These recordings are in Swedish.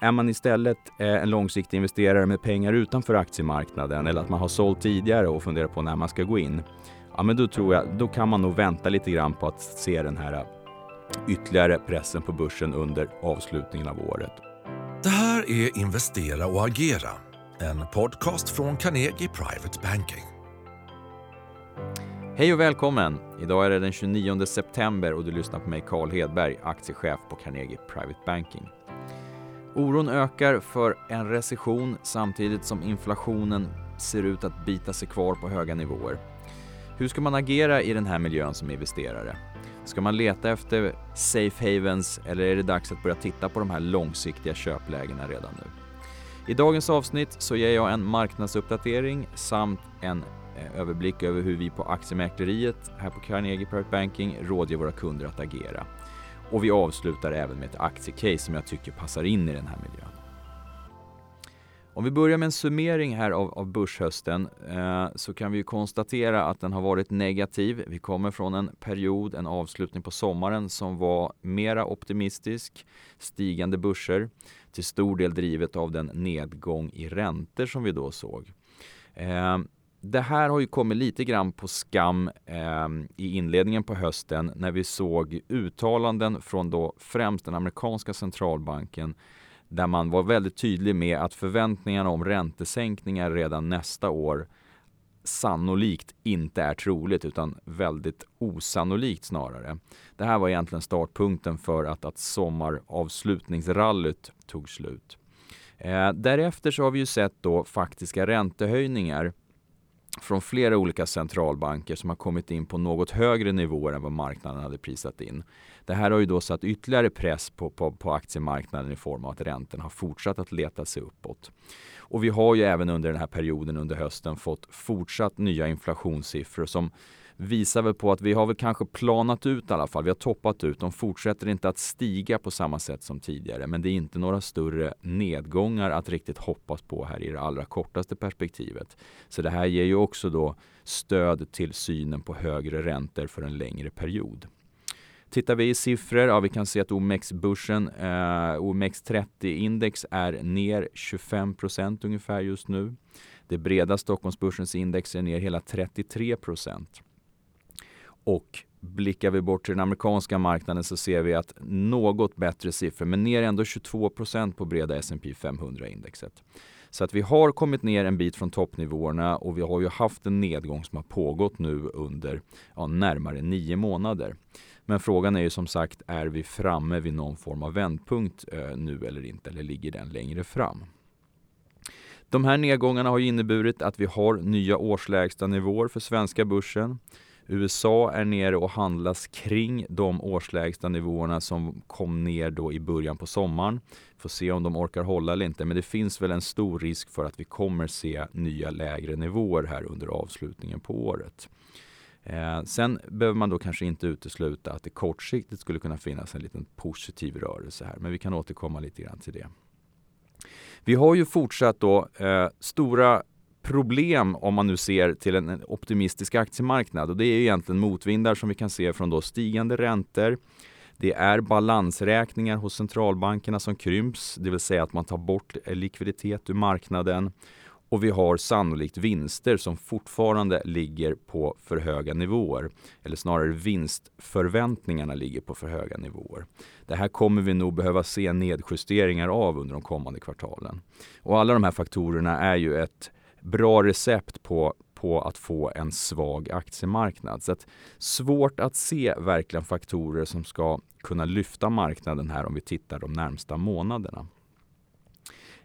är man istället eh, en långsiktig investerare med pengar utanför aktiemarknaden eller att man har sålt tidigare och funderar på när man ska gå in, ja men då tror jag, då kan man nog vänta lite grann på att se den här ytterligare pressen på börsen under avslutningen av året. Det här är Investera och agera, en podcast från Carnegie Private Banking. Hej och välkommen! Idag är det den 29 september och du lyssnar på mig Carl Hedberg, aktiechef på Carnegie Private Banking. Oron ökar för en recession samtidigt som inflationen ser ut att bita sig kvar på höga nivåer. Hur ska man agera i den här miljön som investerare? Ska man leta efter safe havens eller är det dags att börja titta på de här långsiktiga köplägena redan nu? I dagens avsnitt så ger jag en marknadsuppdatering samt en eh, överblick över hur vi på aktiemäkleriet här på Carnegie Private Banking rådger våra kunder att agera. Och vi avslutar även med ett aktiecase som jag tycker passar in i den här miljön. Om vi börjar med en summering här av, av börshösten eh, så kan vi konstatera att den har varit negativ. Vi kommer från en period, en avslutning på sommaren som var mera optimistisk, stigande börser, till stor del drivet av den nedgång i räntor som vi då såg. Eh, det här har ju kommit lite grann på skam eh, i inledningen på hösten när vi såg uttalanden från då främst den amerikanska centralbanken där man var väldigt tydlig med att förväntningarna om räntesänkningar redan nästa år sannolikt inte är troligt utan väldigt osannolikt snarare. Det här var egentligen startpunkten för att, att sommaravslutningsrallyt tog slut. Eh, därefter så har vi ju sett då faktiska räntehöjningar från flera olika centralbanker som har kommit in på något högre nivåer än vad marknaden hade prisat in. Det här har ju då satt ytterligare press på, på, på aktiemarknaden i form av att räntorna har fortsatt att leta sig uppåt. Och vi har ju även under den här perioden under hösten fått fortsatt nya inflationssiffror som visar väl på att vi har väl kanske planat ut i alla fall. Vi har toppat ut. De fortsätter inte att stiga på samma sätt som tidigare. Men det är inte några större nedgångar att riktigt hoppas på här i det allra kortaste perspektivet. Så det här ger ju också då stöd till synen på högre räntor för en längre period. Tittar vi i siffror, ja, vi kan se att OMX-börsen, eh, OMX30-index är ner 25 procent ungefär just nu. Det breda Stockholmsbörsens index är ner hela 33 procent. Och blickar vi bort till den amerikanska marknaden så ser vi att något bättre siffror, men ner ändå 22% på breda S&P 500-indexet. Så att vi har kommit ner en bit från toppnivåerna och vi har ju haft en nedgång som har pågått nu under ja, närmare nio månader. Men frågan är ju som sagt, är vi framme vid någon form av vändpunkt eh, nu eller inte, eller ligger den längre fram? De här nedgångarna har inneburit att vi har nya årslägsta nivåer för svenska börsen. USA är nere och handlas kring de årslägsta nivåerna som kom ner då i början på sommaren. Får se om de orkar hålla eller inte, men det finns väl en stor risk för att vi kommer se nya lägre nivåer här under avslutningen på året. Eh, sen behöver man då kanske inte utesluta att det kortsiktigt skulle kunna finnas en liten positiv rörelse här, men vi kan återkomma lite grann till det. Vi har ju fortsatt då eh, stora problem om man nu ser till en optimistisk aktiemarknad och det är egentligen motvindar som vi kan se från då stigande räntor. Det är balansräkningar hos centralbankerna som krymps, det vill säga att man tar bort likviditet ur marknaden och vi har sannolikt vinster som fortfarande ligger på för höga nivåer. Eller snarare vinstförväntningarna ligger på för höga nivåer. Det här kommer vi nog behöva se nedjusteringar av under de kommande kvartalen. Och alla de här faktorerna är ju ett bra recept på, på att få en svag aktiemarknad. Så att svårt att se verkligen faktorer som ska kunna lyfta marknaden här om vi tittar de närmsta månaderna.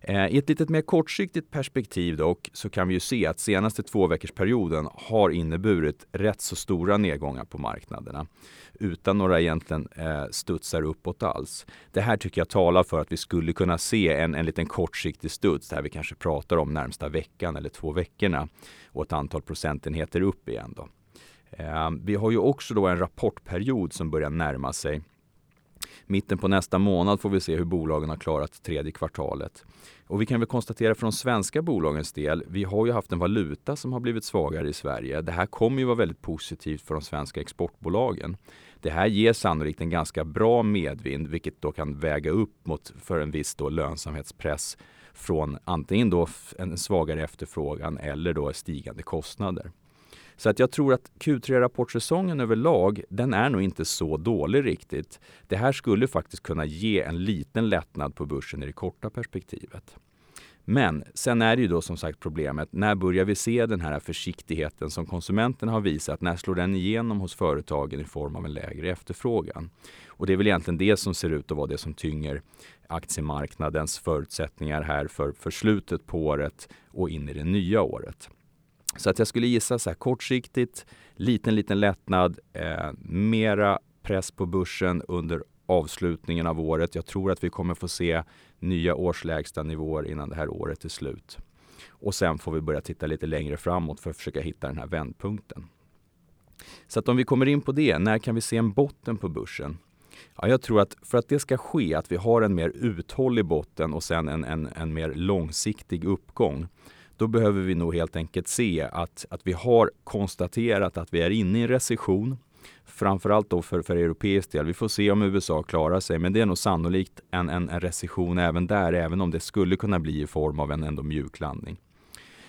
Eh, I ett lite mer kortsiktigt perspektiv dock så kan vi ju se att senaste två veckors perioden har inneburit rätt så stora nedgångar på marknaderna utan några egentligen eh, studsar uppåt alls. Det här tycker jag talar för att vi skulle kunna se en, en liten kortsiktig studs där vi kanske pratar om närmsta veckan eller två veckorna och ett antal procentenheter upp igen. Då. Eh, vi har ju också då en rapportperiod som börjar närma sig Mitten på nästa månad får vi se hur bolagen har klarat tredje kvartalet. Och vi kan väl konstatera för de svenska bolagens del, vi har ju haft en valuta som har blivit svagare i Sverige. Det här kommer ju vara väldigt positivt för de svenska exportbolagen. Det här ger sannolikt en ganska bra medvind, vilket då kan väga upp mot för en viss då lönsamhetspress från antingen då en svagare efterfrågan eller då stigande kostnader. Så att jag tror att Q3-rapportsäsongen överlag, den är nog inte så dålig riktigt. Det här skulle faktiskt kunna ge en liten lättnad på börsen i det korta perspektivet. Men sen är det ju då som sagt problemet, när börjar vi se den här försiktigheten som konsumenterna har visat? När slår den igenom hos företagen i form av en lägre efterfrågan? Och det är väl egentligen det som ser ut att vara det som tynger aktiemarknadens förutsättningar här för, för slutet på året och in i det nya året. Så att jag skulle gissa så här kortsiktigt, liten, liten lättnad, eh, mera press på börsen under avslutningen av året. Jag tror att vi kommer få se nya årslägsta nivåer innan det här året är slut. Och sen får vi börja titta lite längre framåt för att försöka hitta den här vändpunkten. Så att om vi kommer in på det, när kan vi se en botten på börsen? Ja, jag tror att för att det ska ske, att vi har en mer uthållig botten och sen en, en, en mer långsiktig uppgång, då behöver vi nog helt enkelt se att, att vi har konstaterat att vi är inne i en recession. Framförallt då för, för europeisk del. Vi får se om USA klarar sig, men det är nog sannolikt en, en, en recession även där, även om det skulle kunna bli i form av en ändå mjuk landning.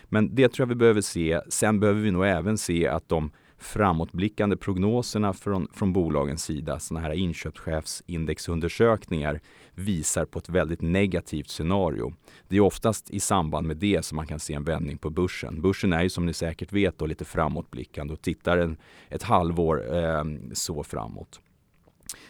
Men det tror jag vi behöver se. Sen behöver vi nog även se att de framåtblickande prognoserna från, från bolagens sida, sådana här inköpschefsindexundersökningar, visar på ett väldigt negativt scenario. Det är oftast i samband med det som man kan se en vändning på börsen. Börsen är ju som ni säkert vet då lite framåtblickande och tittar en, ett halvår eh, så framåt.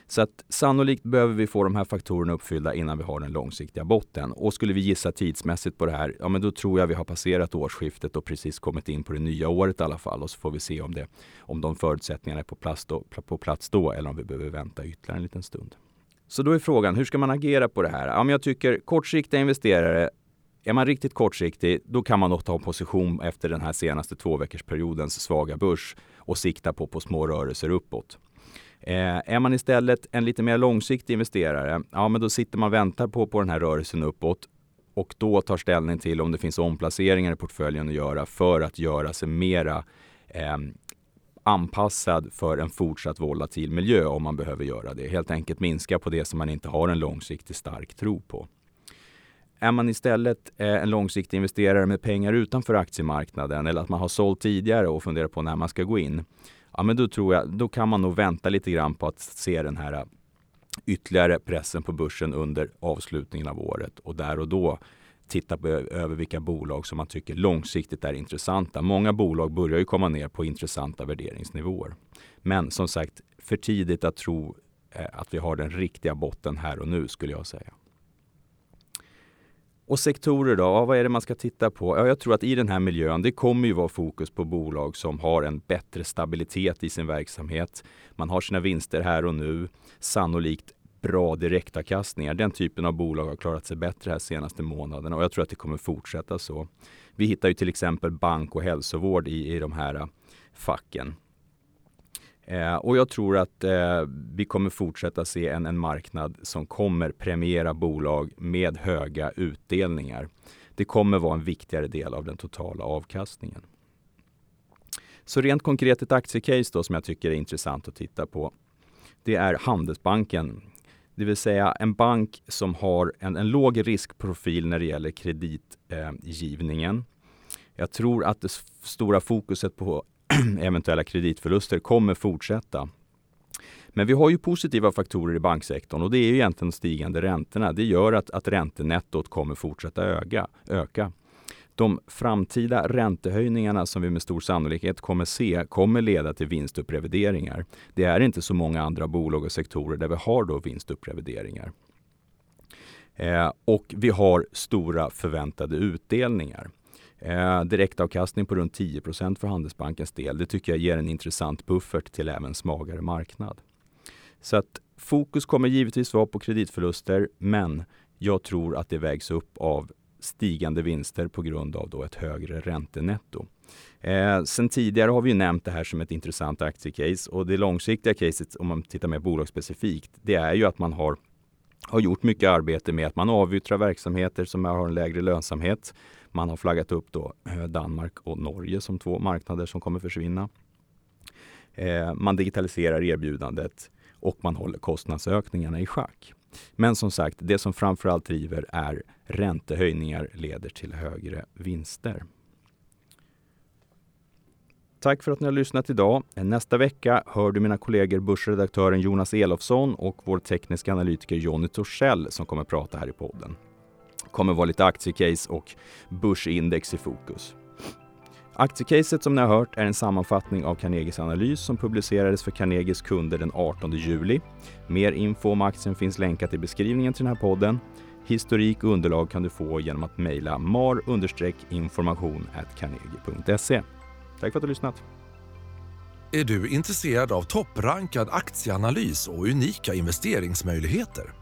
Så att sannolikt behöver vi få de här faktorerna uppfyllda innan vi har den långsiktiga botten. Och skulle vi gissa tidsmässigt på det här, ja men då tror jag vi har passerat årsskiftet och precis kommit in på det nya året i alla fall. Och så får vi se om, det, om de förutsättningarna är på plats, då, på plats då eller om vi behöver vänta ytterligare en liten stund. Så då är frågan, hur ska man agera på det här? Ja, men jag tycker kortsiktiga investerare är man riktigt kortsiktig, då kan man nog ta position efter den här senaste två veckors periodens svaga börs och sikta på, på små rörelser uppåt. Eh, är man istället en lite mer långsiktig investerare, ja men då sitter man och väntar på, på den här rörelsen uppåt och då tar ställning till om det finns omplaceringar i portföljen att göra för att göra sig mera eh, anpassad för en fortsatt volatil miljö om man behöver göra det. Helt enkelt minska på det som man inte har en långsiktig stark tro på. Är man istället eh, en långsiktig investerare med pengar utanför aktiemarknaden eller att man har sålt tidigare och funderar på när man ska gå in, ja men då tror jag, då kan man nog vänta lite grann på att se den här äh, ytterligare pressen på börsen under avslutningen av året och där och då titta på, över vilka bolag som man tycker långsiktigt är intressanta. Många bolag börjar ju komma ner på intressanta värderingsnivåer. Men som sagt, för tidigt att tro äh, att vi har den riktiga botten här och nu skulle jag säga. Och sektorer då, ja, vad är det man ska titta på? Ja, jag tror att i den här miljön, det kommer ju vara fokus på bolag som har en bättre stabilitet i sin verksamhet. Man har sina vinster här och nu, sannolikt bra direktavkastningar. Den typen av bolag har klarat sig bättre här senaste månaderna och jag tror att det kommer fortsätta så. Vi hittar ju till exempel bank och hälsovård i, i de här äh, facken. Eh, och jag tror att eh, vi kommer fortsätta se en, en marknad som kommer premiera bolag med höga utdelningar. Det kommer vara en viktigare del av den totala avkastningen. Så rent konkret ett aktiecase då som jag tycker är intressant att titta på. Det är Handelsbanken. Det vill säga en bank som har en, en låg riskprofil när det gäller kreditgivningen. Eh, jag tror att det stora fokuset på eventuella kreditförluster kommer fortsätta. Men vi har ju positiva faktorer i banksektorn och det är ju egentligen stigande räntorna. Det gör att, att räntenettot kommer fortsätta öga, öka. De framtida räntehöjningarna som vi med stor sannolikhet kommer se kommer leda till vinstupprevideringar. Det är inte så många andra bolag och sektorer där vi har då vinstupprevideringar. Eh, och vi har stora förväntade utdelningar. Eh, direktavkastning på runt 10% för Handelsbankens del. Det tycker jag ger en intressant buffert till även svagare marknad. Så att fokus kommer givetvis vara på kreditförluster, men jag tror att det vägs upp av stigande vinster på grund av då ett högre räntenetto. Eh, sen tidigare har vi nämnt det här som ett intressant aktiecase och det långsiktiga caset om man tittar mer bolagsspecifikt, det är ju att man har har gjort mycket arbete med att man avyttrar verksamheter som har en lägre lönsamhet. Man har flaggat upp då eh, Danmark och Norge som två marknader som kommer försvinna. Eh, man digitaliserar erbjudandet och man håller kostnadsökningarna i schack. Men som sagt, det som framförallt driver är räntehöjningar leder till högre vinster. Tack för att ni har lyssnat idag. Nästa vecka hör du mina kollegor börsredaktören Jonas Elofsson och vår tekniska analytiker Jonny Torssell som kommer prata här i podden. Det kommer vara lite aktiecase och börsindex i fokus. Aktiecaset som ni har hört är en sammanfattning av Carnegies analys som publicerades för Carnegies kunder den 18 juli. Mer info om aktien finns länkat i beskrivningen till den här podden. Historik och underlag kan du få genom att mejla mar-information@carnegie.se. Tack för att du har lyssnat. Är du intresserad av topprankad aktieanalys och unika investeringsmöjligheter?